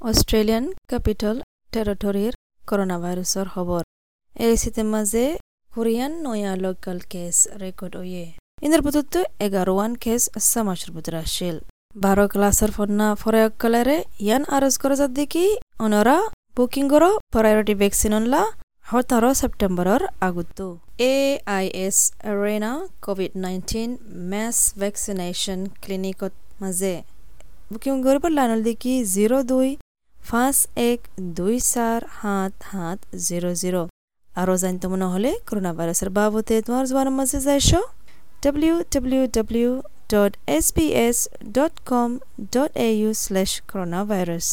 Australian capital টেৰিটৰীৰ corona ভাইৰাছৰ খবৰ। এই শীতের মাঝে কোরিয়ান নয়া লোকাল কেস রেকর্ড ওয়ে ইন্দ্র বুধত্ব এগারো ওয়ান কেস সামাসের বুধর আসিল বারো ক্লাসের ফন্না ফরায়ককালারে ইয়ান আরজ করা যাত দেখি বুকিং করো প্রায়োরিটি ভ্যাকসিন অনলা সতেরো সেপ্টেম্বরের আগতো। A I S arena Covid nineteen mass vaccination ক্লিনিকত মাজে। বুকিং কৰিব লাইনল দেখি জিৰ' দুই পাঁচ এক দুই চার সাত সাত জিৰ' জিৰ' আৰু জানতে মনে হলে করোনা ভাইৰাছৰ বাবদে তোমাৰ যোৱাৰ মাজে যাইছ। W W W dot S B S dot com dot A U slash corona virus